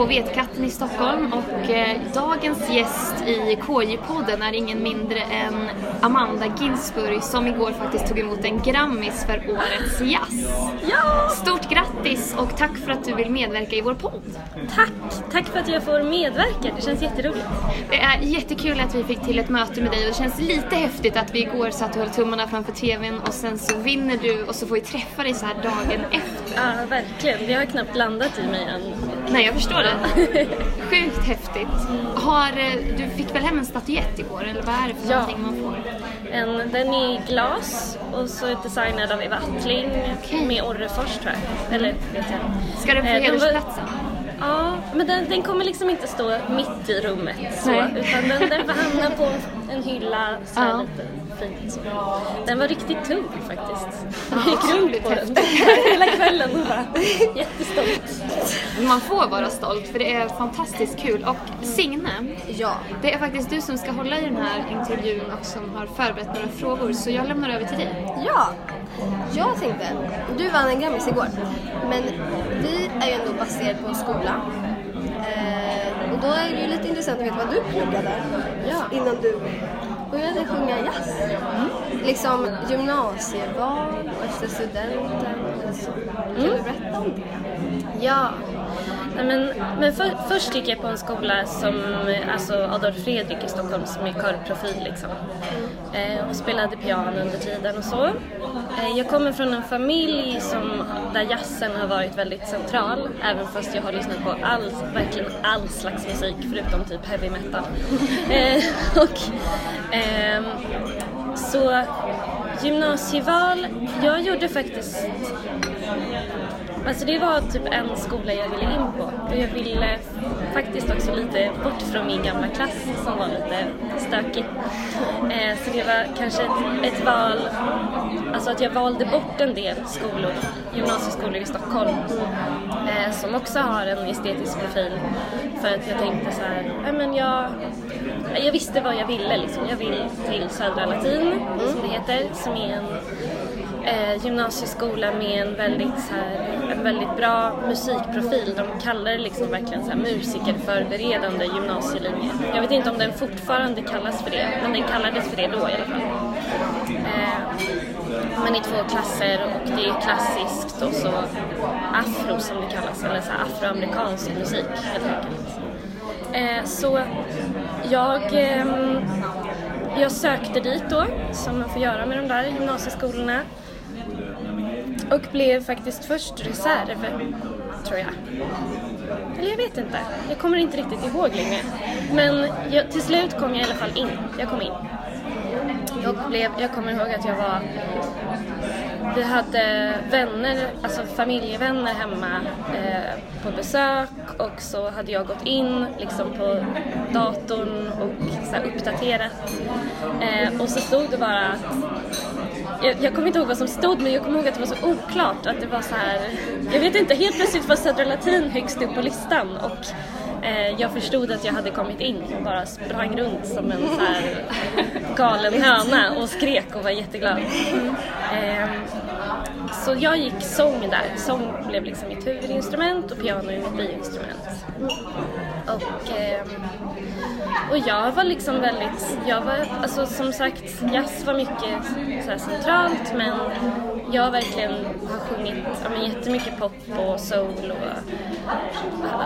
på Vetkatten i Stockholm och eh, dagens gäst i KJ-podden är ingen mindre än Amanda Ginsburg som igår faktiskt tog emot en Grammis för Årets Jazz. Ja! Stort grattis och tack för att du vill medverka i vår podd. Tack! Tack för att jag får medverka, det känns jätteroligt. Det är jättekul att vi fick till ett möte med dig och det känns lite häftigt att vi igår satt och höll tummarna framför TVn och sen så vinner du och så får vi träffa dig så här dagen efter. Ja, verkligen. Det har knappt landat i mig än. Nej, jag förstår det. Sjukt häftigt. Har, eh, du fick väl hem en statyett igår, eller vad är det för Ja. någonting man får? En, den är i glas och så är designad av Eva Attling Okej. med Orrefors tror jag. Eller vet jag. Ska den få Eh, hedersplatsen? Ja, men den, den kommer liksom inte stå mitt i rummet så, Nej. utan den, den får hamna på en hylla så Ja. lite fint. Den var riktigt tung faktiskt. Jag gick runt på den hela kvällen och bara jättestolt. Man får vara stolt för det är fantastiskt kul. Och Signe, Ja. det är faktiskt du som ska hålla i den här intervjun och som har förberett några frågor så jag lämnar över till dig. Ja. Jag tänkte, du vann en Grammis igår. Men vi är ju ändå baserade på en skola. Eh, och då är det ju lite intressant att veta vad du pluggade Ja. innan du började sjunga jazz. Mm. Liksom gymnasieval och efter studenten. Så. Kan du berätta om det? Ja. Nej, men men för, först gick jag på en skola som alltså Adolf Fredrik i Stockholm som är körprofil liksom. Eh, och spelade piano under tiden och så. Eh, jag kommer från en familj som, där jazzen har varit väldigt central även fast jag har lyssnat på all, verkligen all slags musik förutom typ heavy metal. eh, och, ehm, så gymnasieval, jag gjorde faktiskt Alltså det var typ en skola jag ville in på och jag ville faktiskt också lite bort från min gamla klass som var lite stökig. Eh, så det var kanske ett, ett val, alltså att jag valde bort en del skolor, gymnasieskolor i Stockholm eh, som också har en estetisk profil för att jag tänkte så här, men jag, jag visste vad jag ville liksom. Jag vill till Södra Latin som det heter, som är en eh, gymnasieskola med en väldigt, så här, en väldigt bra musikprofil. De kallar det liksom verkligen så här, musikerförberedande gymnasielinje. Jag vet inte om den fortfarande kallas för det, men den kallades för det då i alla fall. Eh, men i två klasser och det är klassiskt och så afro som det kallas, eller så afroamerikansk musik helt enkelt. Eh, så jag, ehm, jag sökte dit då, som man får göra med de där gymnasieskolorna. Och blev faktiskt först reserv, tror jag. Eller jag vet inte, jag kommer inte riktigt ihåg längre. Men jag, till slut kom jag i alla fall in, jag kom in. Jag, blev, jag kommer ihåg att jag var vi hade vänner, alltså familjevänner hemma eh, på besök och så hade jag gått in liksom på datorn och så här, uppdaterat. Eh, och så stod det bara att jag, jag kommer inte ihåg vad som stod men jag kommer ihåg att det var så oklart att det var så här. Jag vet inte, helt plötsligt var Södra Latin högst upp på listan och eh, jag förstod att jag hade kommit in och bara sprang runt som en så här galen höna och skrek och var jätteglad. Eh, så jag gick sång där. Sång blev liksom mitt huvudinstrument och piano är mitt biinstrument. Och, eh, och jag var liksom väldigt, jag var, alltså som sagt, jazz var mycket så här centralt men jag verkligen har sjungit ja, men jättemycket pop och soul och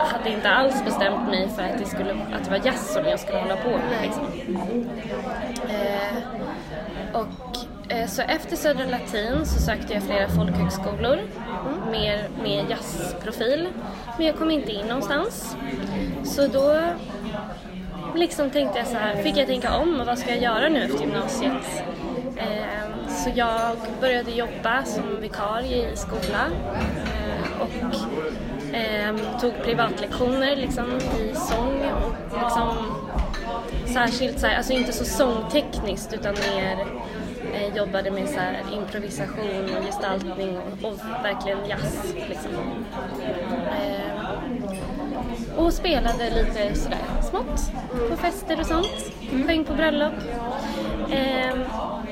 hade inte alls bestämt mig för att det, skulle, att det var jazz som jag skulle hålla på med. Liksom. Eh, och Eh, så efter Södra Latin så sökte jag flera folkhögskolor mer med jazzprofil. Men jag kom inte in någonstans. Så då liksom tänkte jag så här, fick jag tänka om och vad ska jag göra nu efter gymnasiet? Eh, så jag började jobba som vikarie i skola eh, och ehm, tog privatlektioner liksom i sång och liksom särskilt så här, alltså inte så sångtekniskt utan mer jobbade med så improvisation och gestaltning och, och verkligen jazz. Liksom. Eh, och spelade lite sådär smått på fester och sånt. Sjöng på bröllop. Eh,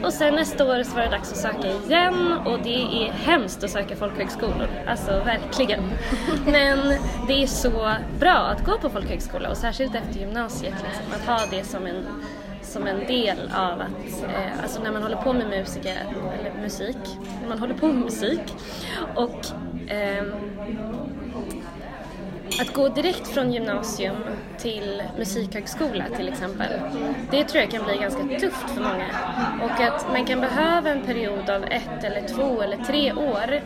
och sen nästa år så var det dags att söka igen och det är hemskt att söka folkhögskolor. Alltså verkligen. Men det är så bra att gå på folkhögskola och särskilt efter gymnasiet. Liksom, att ha det som en, som en del av att, eh, alltså när man håller på med musik, eller musik, när man håller på med musik. Och eh, att gå direkt från gymnasium till musikhögskola till exempel, det tror jag kan bli ganska tufft för många. Och att man kan behöva en period av ett eller två eller tre år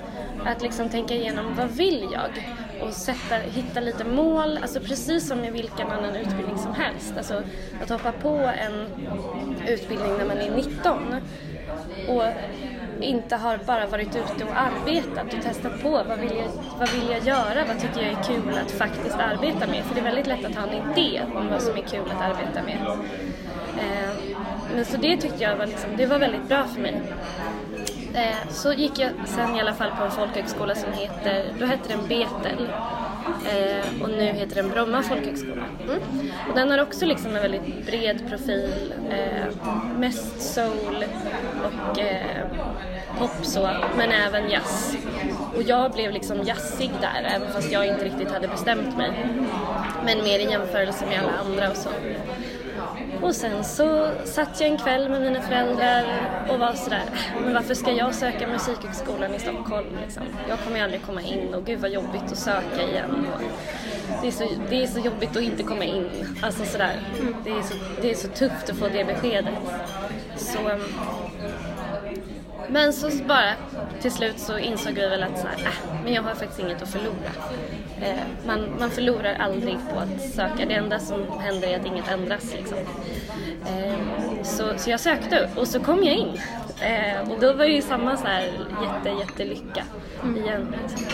att liksom tänka igenom vad vill jag? Och sätta, hitta lite mål, alltså precis som i vilken annan utbildning som helst. Alltså att hoppa på en utbildning när man är 19 och inte har bara varit ute och arbetat och testat på vad vill, jag, vad vill jag göra, vad tycker jag är kul att faktiskt arbeta med. För det är väldigt lätt att ha en idé om vad som är kul att arbeta med. Eh, men så det tyckte jag var, liksom, det var väldigt bra för mig. Eh, så gick jag sen i alla fall på en folkhögskola som heter, då hette den Betel. Eh, och nu heter den Bromma folkhögskola. Mm. Och den har också liksom en väldigt bred profil, eh, mest soul och eh, pop så, men även jazz. Och jag blev liksom jazzig där, även fast jag inte riktigt hade bestämt mig. Men mer i jämförelse med alla andra och så. Och sen så satt jag en kväll med mina föräldrar och var sådär, men varför ska jag söka musikhögskolan i Stockholm liksom? Jag kommer ju aldrig komma in och gud vad jobbigt att söka igen. Och det, är så, det är så jobbigt att inte komma in. Alltså sådär, det är så, det är så tufft att få det beskedet. Så, ehm, men så bara till slut så insåg vi väl att så här, äh, men jag har faktiskt inget att förlora. Eh, man, man förlorar aldrig på att söka. Det enda som händer är att inget ändras. Liksom. Eh, så, så jag sökte och så kom jag in. Eh, och då var det ju samma så här jätte, jättelycka igen. Liksom.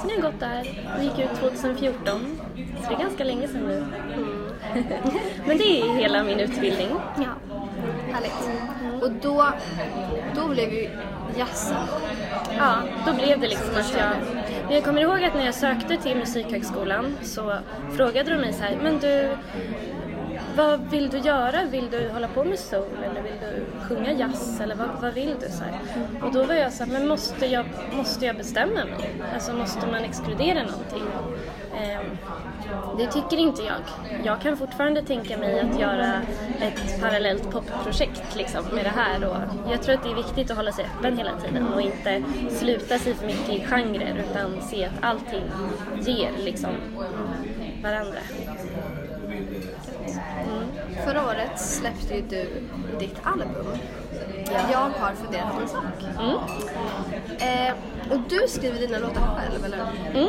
Sen har jag gått där och gick ut 2014. Så det är ganska länge sedan nu. Men det är hela min utbildning. Ja, härligt. Och då, då blev ju jazzen Ja, då blev det liksom att jag... Men jag kommer ihåg att när jag sökte till Musikhögskolan så frågade de mig så här, men du, vad vill du göra? Vill du hålla på med soul eller vill du sjunga jazz eller vad, vad vill du? Så här. Och då var jag så här, men måste jag, måste jag bestämma mig? Alltså måste man exkludera någonting? Ehm, det tycker inte jag. Jag kan fortfarande tänka mig att göra ett parallellt popprojekt liksom, med det här. Och jag tror att det är viktigt att hålla sig öppen hela tiden och inte sluta sig för mycket i genrer utan se att allting ger liksom, varandra. Förra året släppte ju du ditt album. Jag har funderat på en sak. Mm. Eh, och du skriver dina låtar själv, eller Mm.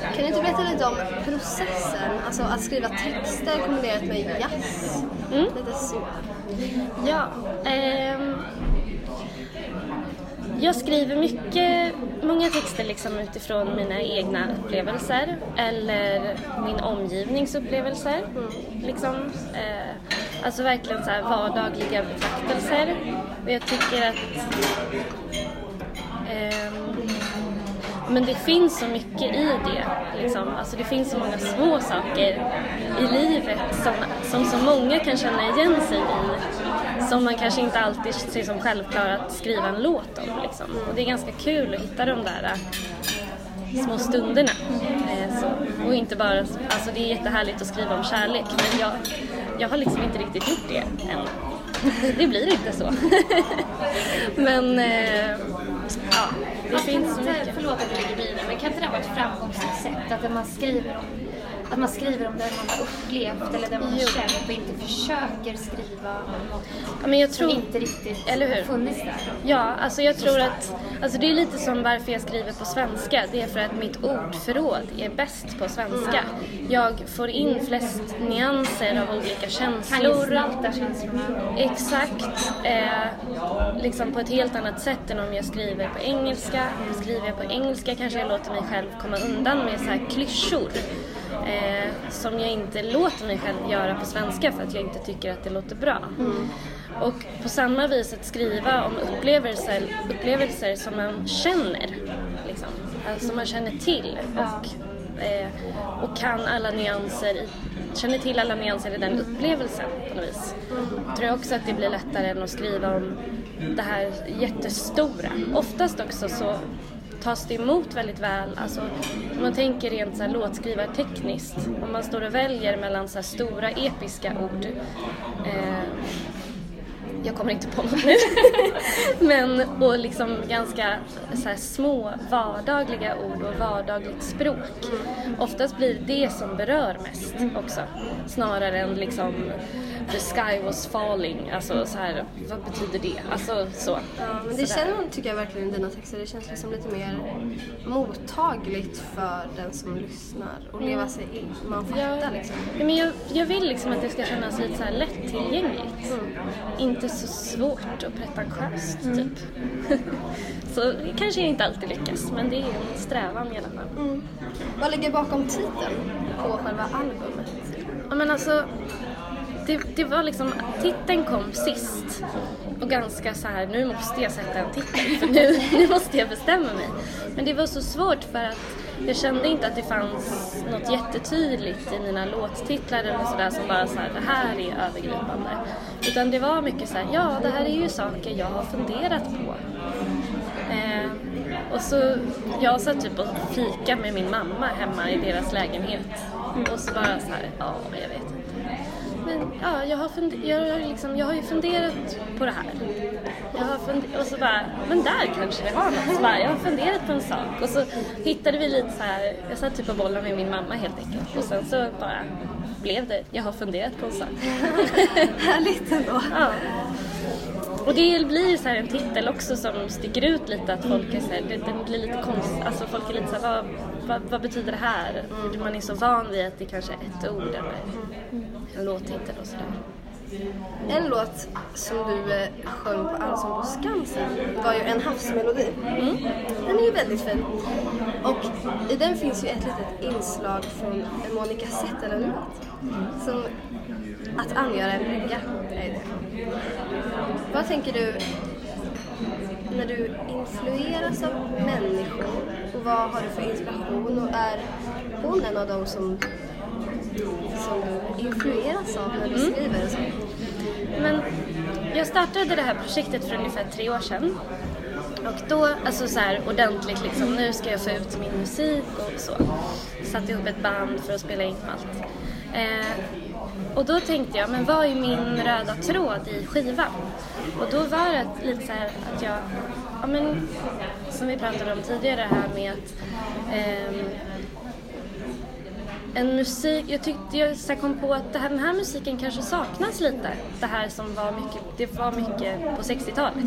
Kan du inte berätta lite om processen? Alltså att skriva texter kombinerat med jazz. Mm. Lite så. Ja, ehm, jag skriver mycket, många texter liksom utifrån mina egna upplevelser eller min omgivnings upplevelser. Liksom. Eh, alltså verkligen så här vardagliga betraktelser. Och jag tycker att ehm, men det finns så mycket i det. Liksom. Alltså det finns så många små saker i livet som, som så många kan känna igen sig i. Som man kanske inte alltid ser som självklart att skriva en låt om. Liksom. Och det är ganska kul att hitta de där äh, små stunderna. Eh, så, och inte bara, alltså det är jättehärligt att skriva om kärlek men jag, jag har liksom inte riktigt gjort det än. Det blir inte så. men eh, ja, det finns inte, förlåt att jag lägger mig men kan inte det vara ett framgångsrecept? Att man skriver om att man skriver om det man har upplevt eller det man har Jo. känt och inte försöker skriva om något Ja, men jag som tror, inte riktigt eller hur? har funnits där. Ja, alltså jag tror att alltså det är lite som varför jag skriver på svenska. Det är för att mitt ordförråd är bäst på svenska. Jag får in flest nyanser av olika Kan känslor. gestalta känslorna. Exakt. Eh, liksom på ett helt annat sätt än om jag skriver på engelska. Skriver jag på engelska kanske jag låter mig själv komma undan med så här klyschor. Eh, som jag inte låter mig själv göra på svenska för att jag inte tycker att det låter bra. Och på samma vis att skriva om upplevelser, upplevelser som man känner. Liksom, alltså som man känner till. Och eh, och kan alla nyanser, i, känner till alla nyanser i den upplevelsen på något vis. Tror jag också att det blir lättare än att skriva om det här jättestora. Oftast också så tas det emot väldigt väl. Alltså, om man tänker rent så här låtskrivartekniskt, om man står och väljer mellan så här stora episka ord eh, jag kommer inte på något nu. Men, och liksom ganska så här, små vardagliga ord och vardagligt språk. Oftast blir det som berör mest också. Snarare än liksom the sky was falling, alltså så här, vad betyder det? Alltså så. Ja, men det känner man tycker jag verkligen i dina texter. Det känns liksom lite mer mottagligt för den som lyssnar och leva sig in. Man fattar liksom. Ja, men jag, jag vill liksom att det ska kännas lite så här lättillgängligt. Mm. Inte så svårt och pretentiöst typ. så kanske jag inte alltid lyckas men det är en strävan i alla fall. Mm. Vad ligger bakom titeln på själva albumet? Ja men alltså, det, det var liksom, titeln kom sist. Och ganska så här, nu måste jag sätta en titel för nu, nu måste jag bestämma mig. Men det var så svårt för att jag kände inte att det fanns något jättetydligt i mina låttitlar eller sådär som bara så här, det här är övergripande. Utan det var mycket så här, ja det här är ju saker jag har funderat på. Eh, och så, jag satt typ och fika med min mamma hemma i deras lägenhet. Och så bara så här, ja, jag vet inte. Men ja, jag har, funder- jag, har liksom, jag har ju funderat på det här. Jag har funder- och så bara, men där kanske det har något. Så bara, jag har funderat på en sak. Och så hittade vi lite så här, jag satt typ och bollade med min mamma helt enkelt. Och sen så bara blev det, jag har funderat på en sak. Härligt ändå. Ja. Och det blir så här en titel också som sticker ut lite att folk är så här, det, blir lite konstigt, alltså folk är lite så här, vad, vad, vad betyder det här? Man är så van vid att det kanske är ett ord eller en låttitel och sådär. En låt som du eh, sjöng på Allsång på Skansen var ju En havsmelodi. Den är ju väldigt fin. Och i den finns ju ett litet inslag från Monica Zetterlund-låt. Som Att angöra en brygga är det. Vad tänker du när du influeras av människor och vad har du för inspiration och är hon en av dem som, som du influeras av när du skriver och så? Men jag startade det här projektet för ungefär tre år sedan. Och då, alltså så här ordentligt liksom, nu ska jag få ut min musik och så. Satte ihop ett band för att spela in allt. Eh, och då tänkte jag, men vad är min röda tråd i skivan? Och då var det lite så här att jag, ja men, som vi pratade om tidigare här med att eh, en musik, jag tyckte jag så kom på att det här, den här musiken kanske saknas lite. Det här som var mycket, det var mycket på 60-talet.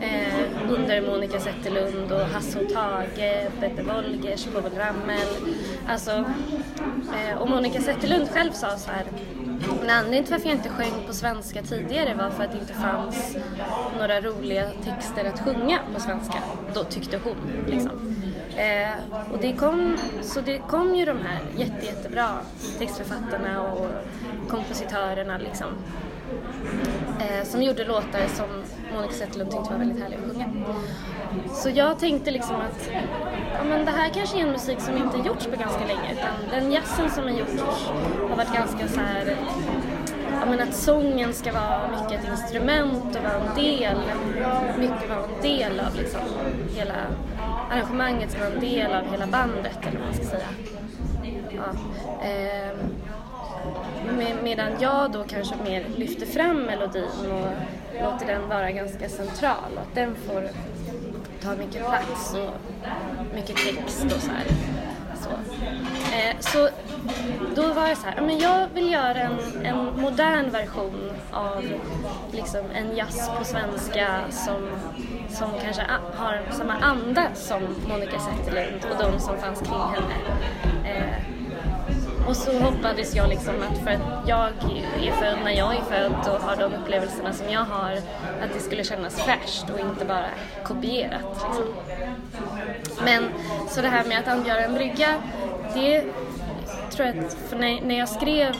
Eh, under Monica Zetterlund och Hasse och Tage, Peter Wolgers, Povel Ramel. Alltså, eh, och Monica Zetterlund själv sa så här men anledningen till varför jag inte sjöng på svenska tidigare var för att det inte fanns några roliga texter att sjunga på svenska. Då tyckte hon liksom. Eh, och det kom, så det kom ju de här jätte, jättebra textförfattarna och kompositörerna liksom. Eh, som gjorde låtar som Monica Zetterlund tyckte var väldigt härliga att sjunga. Så jag tänkte liksom att ja, men det här kanske är en musik som inte gjorts på ganska länge utan den jazzen som har gjorts har varit ganska så här ja, men att sången ska vara mycket ett instrument och vara en del, mycket vara en del av liksom hela arrangemanget som en del av hela bandet eller vad man ska säga. Ja, ehm, med, medan jag då kanske mer lyfter fram melodin och låter den vara ganska central och att den får ta mycket plats och mycket text och så här. Så, Eh, så då var det så här, men jag vill göra en, en modern version av liksom en jazz på svenska som, som kanske a- har samma anda som Monica Zetterlund och de som fanns kring henne. Eh, och så hoppades jag liksom att för att jag är född när jag är född och har de upplevelserna som jag har, att det skulle kännas fräscht och inte bara kopierat. Liksom. Men så det här med att angöra en brygga, det tror jag att för när, när jag skrev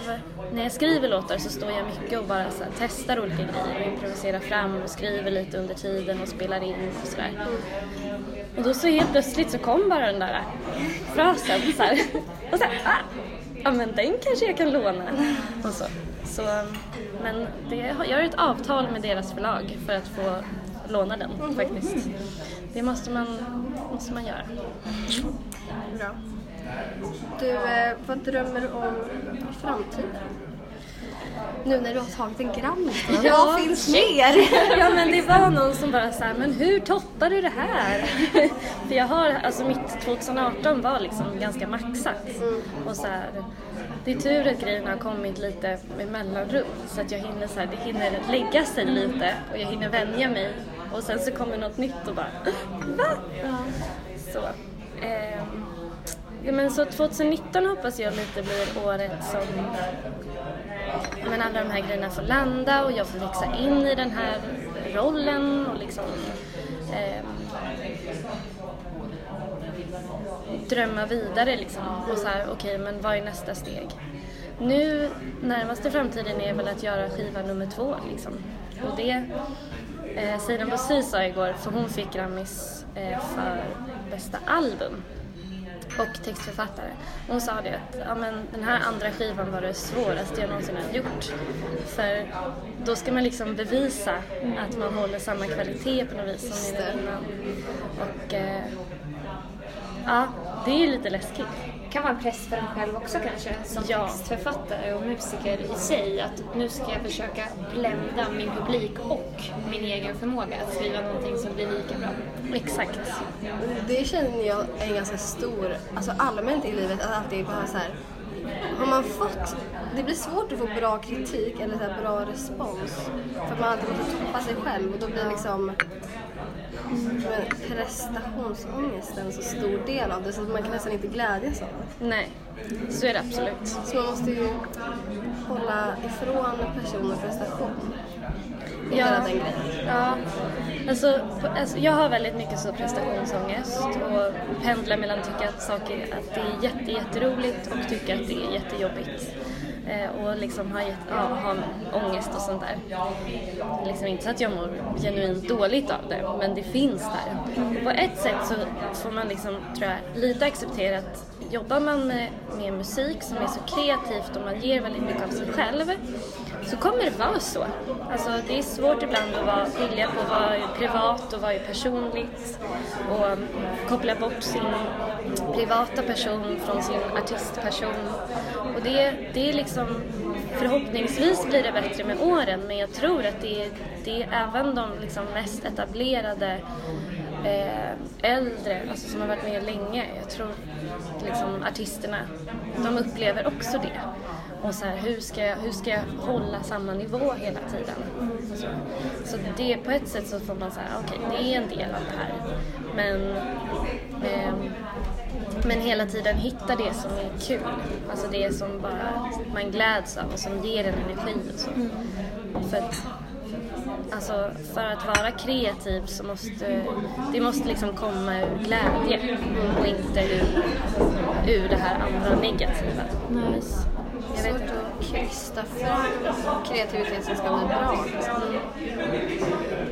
när jag skriver låtar så står jag mycket och bara så här, testar olika grejer och improviserar fram och skriver lite under tiden och spelar in och sådär. Och då så helt plötsligt så kom bara den där frasen så här. Och så här, ah, ja men den kanske jag kan låna. Och så. så men det, jag har ett avtal med deras förlag för att få låna den faktiskt. Det måste man, måste man göra. Bra. Du, eh, vad drömmer du om i framtiden? Nu när du har tagit en då, Ja, vad finns mer? Ja men det var någon som bara sa men hur toppar du det här? För jag har, alltså mitt 2018 var liksom ganska maxat. Och så här, det är tur att grejerna har kommit lite med mellanrum så att jag hinner så här, det hinner lägga sig lite och jag hinner vänja mig och sen så kommer något nytt och bara va? Så. ehm, ja, men så 2019 hoppas jag lite blir året som men alla de här grejerna får landa och jag får växa in i den här rollen och liksom eh, drömma vidare liksom. Och så här, okej, men vad är nästa steg? Nu, närmaste framtiden är väl att göra skiva nummer två liksom. Och det, eh, Sidan Bosi sa igår, för hon fick Grammis eh, för bästa album och textförfattare. Hon sa det att ja, men den här andra skivan var det svåraste jag någonsin har gjort. För då ska man liksom bevisa att man håller samma kvalitet på något vis som innan. Och eh, ja, det är ju lite läskigt. Kan vara en press för en själv också kanske som Ja. textförfattare och musiker i sig att nu ska jag försöka blända min publik och min egen förmåga att skriva någonting som blir lika bra. Exakt. Det känner jag är en ganska stor, alltså allmänt i livet, att alltid bara så här. Har man fått, det blir svårt att få bra kritik eller så här bra respons. För man alltid måste toppa sig själv och då blir liksom men prestationsångesten så stor del av det så att man kan nästan inte glädjas av det. Nej, så är det absolut. Så man måste ju hålla ifrån person och prestation. Och Ja. hela den grejen. Ja, alltså, alltså jag har väldigt mycket så prestationsångest och pendlar mellan att tycka att saker att det är jätte, jätteroligt och tycka att det är jättejobbigt. Eh, och liksom ha, ja, har ångest och sånt där. Liksom inte så att jag mår genuint dåligt av det, men det finns där. Och på ett sätt så får man liksom, tror jag, lite acceptera att jobbar man med, med musik som är så kreativt och man ger väldigt mycket av sig själv så kommer det vara så. Alltså det är svårt ibland att vara, skilja på vad är privat och vad är personligt och koppla bort sin privata person från sin artistperson. Och det, det är liksom, förhoppningsvis blir det bättre med åren men jag tror att det är, det är även de liksom mest etablerade eh, äldre, alltså som har varit med länge. Jag tror liksom artisterna, de upplever också det. Och så här, hur ska, jag, hur ska jag hålla samma nivå hela tiden? Så, så det, på ett sätt så får man säga, okej, det är en del av det här. Men, eh, men hela tiden hitta det som är kul. Alltså det som bara man gläds av och som ger en energi och så. För att, Alltså för att vara kreativ så måste det måste liksom komma ur glädje och inte ur, ur det här andra negativa. Nice. Svårt att krysta fram kreativitet som ska bli bra. Liksom.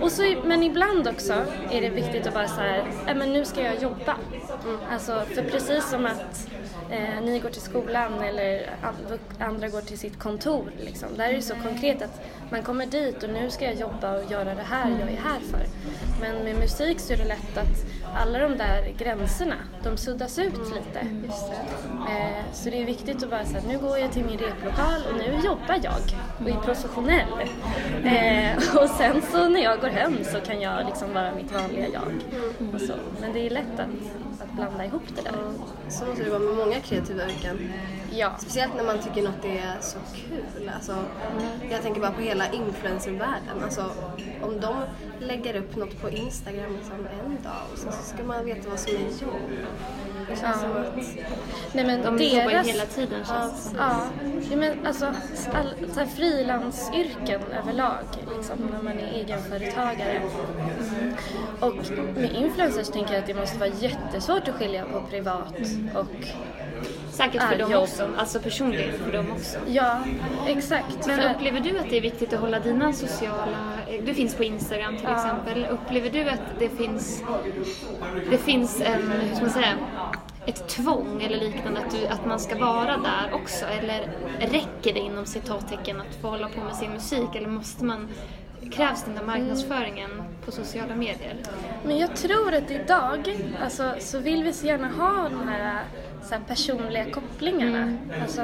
Och så, men ibland också är det viktigt att bara så här, "Nej, men nu ska jag jobba. Alltså, för precis som att eh, ni går till skolan eller an- andra går till sitt kontor. Liksom. Där är det så konkret att man kommer dit och nu ska jag jobba och göra det här jag är här för. Men med musik så är det lätt att alla de där gränserna, de suddas ut lite. Eh, så det är viktigt att bara säga nu går jag till min replokal och nu jobbar jag och är professionell. Eh, och sen så när jag går hem så kan jag liksom vara mitt vanliga jag. Så. Men det är lätt att blanda ihop det där. Så måste det vara med många kreativa yrken. Ja. Speciellt när man tycker något är så kul. Alltså, jag tänker bara på hela influencervärlden. Alltså, om de lägger upp något på Instagram liksom en dag och sen så ska man veta vad som är jobb. Det känns Ja. som att... Nej men De jobbar deras... hela tiden känns. Ja, ja men alltså all, så här frilansyrken överlag, liksom, när man är egenföretagare. Och med influencers tänker jag att det måste vara jättesvårt att skilja på privat och Säkert för dem jobb. också, alltså personligen för dem också. ja, exakt. Men För- upplever du att det är viktigt att hålla dina sociala... Du finns på Instagram till Ja. exempel. Upplever du att det finns, det finns en, hur ska man säga, ett tvång eller liknande att, du, att man ska vara där också? Eller räcker det inom citattecken att få hålla på med sin musik eller måste man, krävs den där marknadsföringen på sociala medier? Men jag tror att idag alltså, så vill vi så gärna ha de här, så här personliga kopplingarna. Mm. Alltså,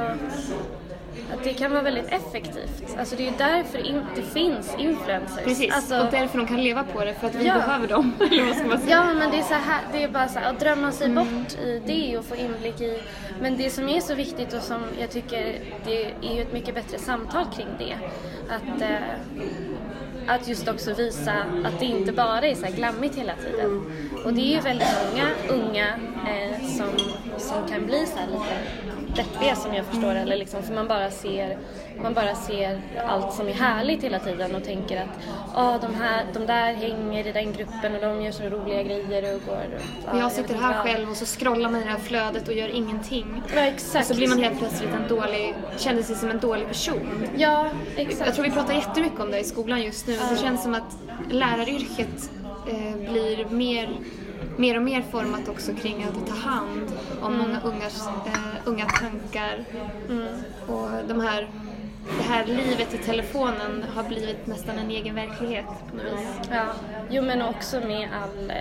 att det kan vara väldigt effektivt. Alltså, det är ju därför det finns influencers. Precis, Alltså, och därför de kan leva på det, för att vi Ja. behöver dem. eller vad ska man säga? Ja, men det är, så här, det är bara så här, att drömma sig Mm. bort i det och få inblick i. Men det som är så viktigt och som jag tycker det är ju ett mycket bättre samtal kring det. Att, eh, att just också visa att det inte bara är så här glammigt hela tiden. Och det är ju väldigt många unga eh, som, som kan bli så här lite deppiga som jag förstår eller liksom, för man bara ser man bara ser allt som är härligt hela tiden och tänker att ah, de, här, de där hänger i den gruppen och de gör så roliga grejer och går ah, Och jag sitter här vad. själv och så scrollar man i det här flödet och gör ingenting. Ja, Och exakt. så blir man helt plötsligt en dålig, känner sig som en dålig person. Ja, exakt. Jag tror vi pratar jättemycket om det i skolan just nu. Det känns som att läraryrket eh, blir mer, mer och mer format också kring att ta hand om många ungars, eh, unga tankar. Och de här, det här livet i telefonen har blivit nästan en egen verklighet på något vis. Ja, jo men också med all eh,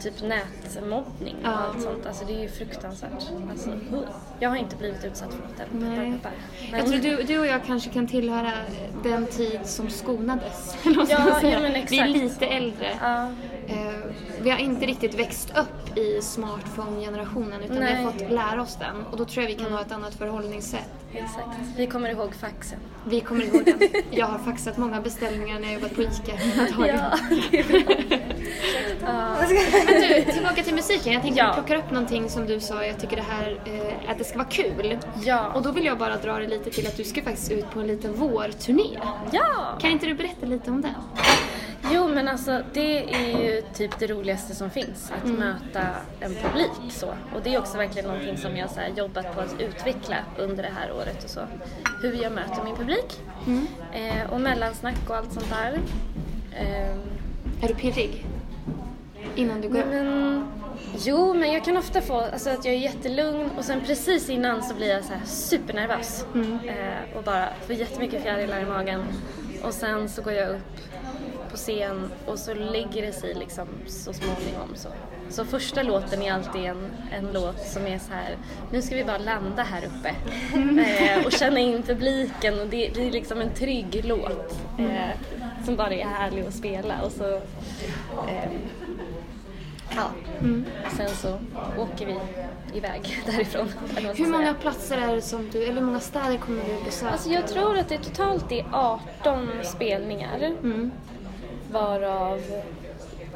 typ nätmobbning och Ja. allt sånt. Alltså det är ju fruktansvärt. Alltså, jag har inte blivit utsatt för något än. Nej. Men- Jag tror du, du och jag kanske kan tillhöra den tid som skonades. Ja, ja, men Vi är exakt. lite äldre. Ja, Eh, vi har inte riktigt växt upp i smartphone-generationen utan vi Nej. Mm. har fått lära oss den. Och då tror jag vi kan ha ett annat förhållningssätt. exakt. Vi kommer ihåg faxen. Vi kommer ihåg den. Jag har faxat många beställningar när jag jobbat på ICA. Det. Men du, tillbaka till musiken. Jag tänkte Ja. jag plockar upp någonting som du sa, jag tycker det här, eh, att det ska vara kul. Ja. Och då vill jag bara dra det lite till att du ska faktiskt ut på en liten vårturné. Ja! Kan inte du berätta lite om den? Jo men alltså det är ju typ det roligaste som finns, att möta en publik så. Och det är också verkligen någonting som jag så här, jobbat på att utveckla under det här året och så. Hur jag möter min publik. Eh, och mellansnack och allt sånt där. Ehm, Är du pirrig? Innan du går men, jo, men jag kan ofta få alltså, att jag är jättelugn och sen precis innan så blir jag så supernervös. Eh, och bara får jättemycket fjärilar i magen. Och sen så går jag upp på scen och så lägger det sig liksom så småningom. Så, så första låten är alltid en, en låt som är så här, nu ska vi bara landa här uppe. Eh, och känna in publiken och det, det är liksom en trygg låt. Eh, som bara är härlig att spela och så eh, Ja. Sen så åker vi iväg därifrån. Hur många säga. platser är det som du, eller hur många städer kommer du besöka? Alltså jag tror att det totalt är 18 spelningar. Mm. Varav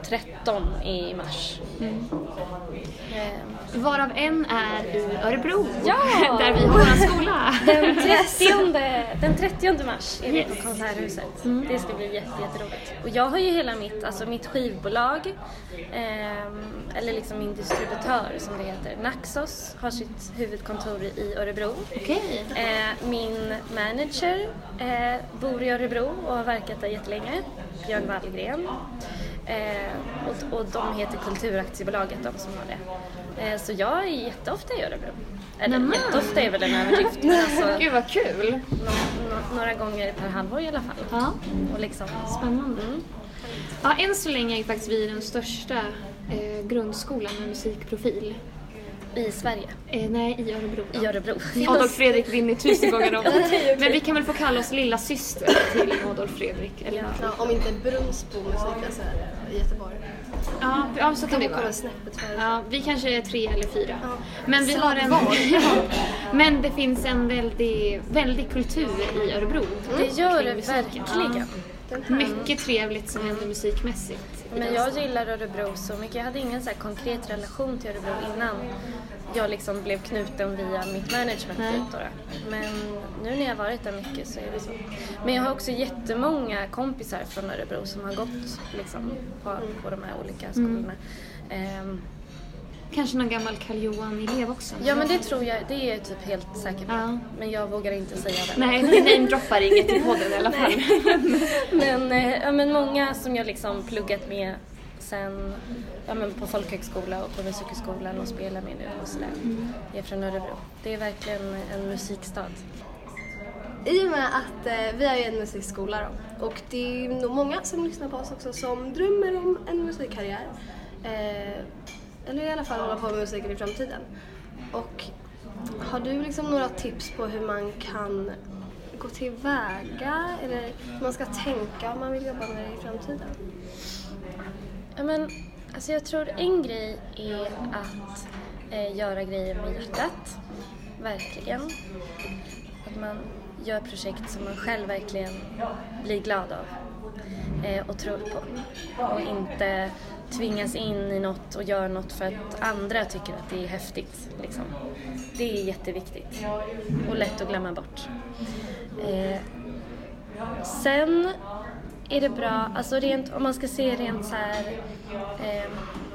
13 är i mars. Eh, Varav en är i Örebro, Ja! där vi har vår skola. Den 30, den 30 mars är vi på Yes. Konserthuset. Det ska bli jätte, jätteroligt. Och jag har ju hela mitt, alltså mitt skivbolag, ehm, eller liksom min distributör som det heter, Naxos, har sitt huvudkontor i Örebro. Okej. Eh, min manager eh, bor i Örebro och har verkat där jättelänge, Björn Wallgren. Eh, och, och de heter Kulturaktiebolaget, de som har det. Eh, så jag är jätteofta i Örebro. Eller Nämen. jätteofta är väl en överdrift, men alltså Gud vad kul. nå- nå- några gånger per halvår i alla fall. Ja, Och liksom, spännande. Mm. Ja, än så länge är faktiskt vi den största eh, grundskolan med musikprofil. I Sverige. Eh, nej, i Örebro. I Örebro. Adolf Fredrik vinner tusen gånger om. Men vi kan väl få kalla oss lilla syster till Adolf Fredrik. Eller? Ja. Ja, om inte Brunnsbo musikklass här i Göteborg. Ja, ja, så kan Kan det vi komma vara. Ja, vi kanske är tre eller fyra. Ja. Men vi har en... Ja. Men det finns en väldig, väldig kultur i Örebro. Det gör det musiken. verkligen. Här. Mycket trevligt som händer musikmässigt. Men jag gillar Örebro så mycket. Jag hade ingen så konkret relation till Örebro innan jag liksom blev knuten via mitt management då. Men nu när jag har varit där mycket så är det så. Men jag har också jättemånga kompisar från Örebro som har gått liksom på, på de här olika skolorna. Ehm, Kanske någon gammal Karl Johan-elev också? ja men det tror jag, det är jag typ helt säker på. Ja. Men jag vågar inte säga det. Nej, vi namedroppar inget i podden i alla fall. Men, eh, ja, men många som jag liksom pluggat med sen ja, men på folkhögskola och på musikhögskolan och spelar med nu och sådär, är från Örebro. Det är verkligen en musikstad. I och med att eh, vi är ju en musikskola då, och det är nog många som lyssnar på oss också som drömmer om en musikkarriär. Eh, eller i alla fall hålla på med musiken i framtiden. Och har du liksom några tips på hur man kan gå tillväga eller hur man ska tänka om man vill jobba med det i framtiden? Ja, men, alltså jag tror en grej är att eh, göra grejer med hjärtat. Verkligen. Att man gör projekt som man själv verkligen blir glad av eh, och tror på. Och inte tvingas in i något och gör något för att andra tycker att det är häftigt. Liksom. Det är jätteviktigt och lätt att glömma bort. Eh, sen är det bra, alltså rent, om man ska se rent så här eh,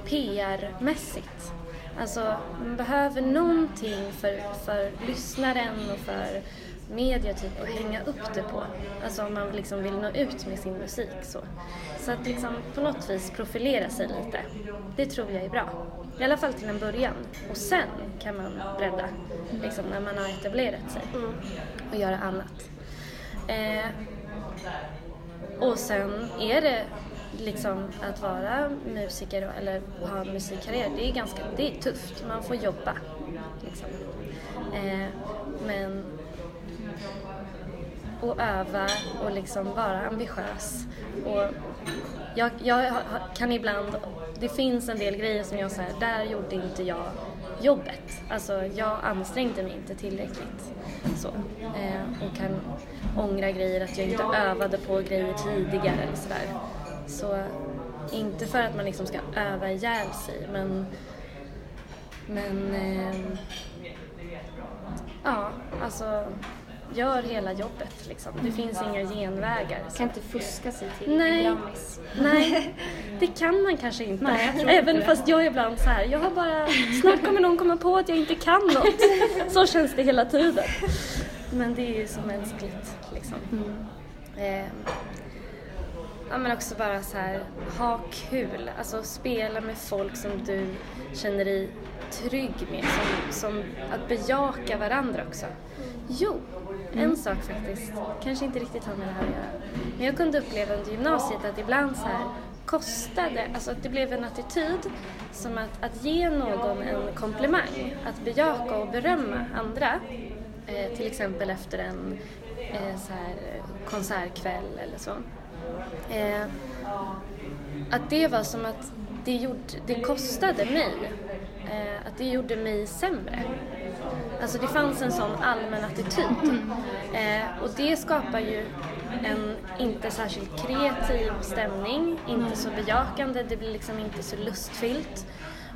PR-mässigt. Alltså man behöver någonting för, för lyssnaren och för media typ att hänga upp det på. Alltså om man liksom vill nå ut med sin musik så. Så att liksom på något vis profilera sig lite. Det tror jag är bra. I alla fall till en början. Och sen kan man bredda, liksom när man har etablerat sig och göra annat. Eh, och sen är det liksom att vara musiker eller ha en musikkarriär, det är ganska det är tufft. Man får jobba. Liksom. Eh, men och öva och liksom vara ambitiös. Och jag, jag kan ibland, det finns en del grejer som jag säger, där gjorde inte jag jobbet. Alltså jag ansträngde mig inte tillräckligt. Så. Eh, och kan ångra grejer, att jag inte övade på grejer tidigare eller sådär. Så inte för att man liksom ska öva ihjäl sig men, men eh, Ja, alltså gör hela jobbet liksom. Det finns inga genvägar. så. Kan inte fuska sig till Nej. Grammis. Nej, det kan man kanske inte. Nej, inte Även det. fast jag är ibland så här, jag har bara, snart kommer någon komma på att jag inte kan något. Så känns det hela tiden. Men det är ju så mänskligt liksom. Eh, ja men också bara så här, ha kul. Alltså spela med folk som du känner dig trygg med. Som, som att bejaka varandra också. Jo, en sak faktiskt, kanske inte riktigt har med det här att göra. Men jag kunde uppleva under gymnasiet att ibland så här kostade, alltså att det blev en attityd som att, att ge någon en komplimang, att bejaka och berömma andra. Eh, till exempel efter en eh, så här, konsertkväll eller så. Eh, att det var som att det, gjorde, det kostade mig. Eh, att det gjorde mig sämre. Alltså det fanns en sån allmän attityd. Eh, och det skapar ju en inte särskilt kreativ stämning, inte så bejakande, det blir liksom inte så lustfyllt.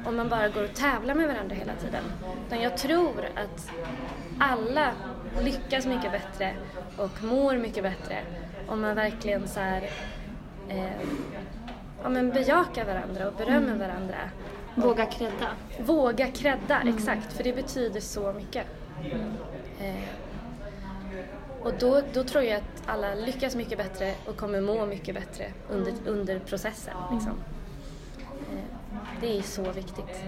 Om man bara går och tävlar med varandra hela tiden. Utan jag tror att alla lyckas mycket bättre och mår mycket bättre om man verkligen så här, eh, ja, men bejakar varandra och berömmer varandra. Våga credda. Våga credda, exakt, för det betyder så mycket. Eh, och då, då tror jag att alla lyckas mycket bättre och kommer må mycket bättre under, under processen. Liksom. Eh, det är så viktigt.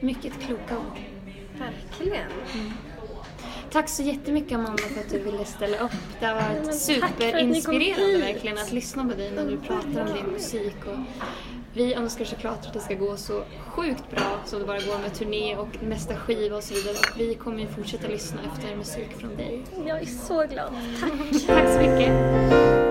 Mycket kloka ord. Verkligen. Tack så jättemycket Amanda för att du ville ställa upp. Det har varit superinspirerande verkligen att lyssna på dig när du pratar om din musik. Och vi önskar såklart att det ska gå så sjukt bra som det bara går med turné och nästa skiva och så vidare. Och vi kommer ju fortsätta lyssna efter musik från dig. Jag är så glad. Tack! Tack så mycket!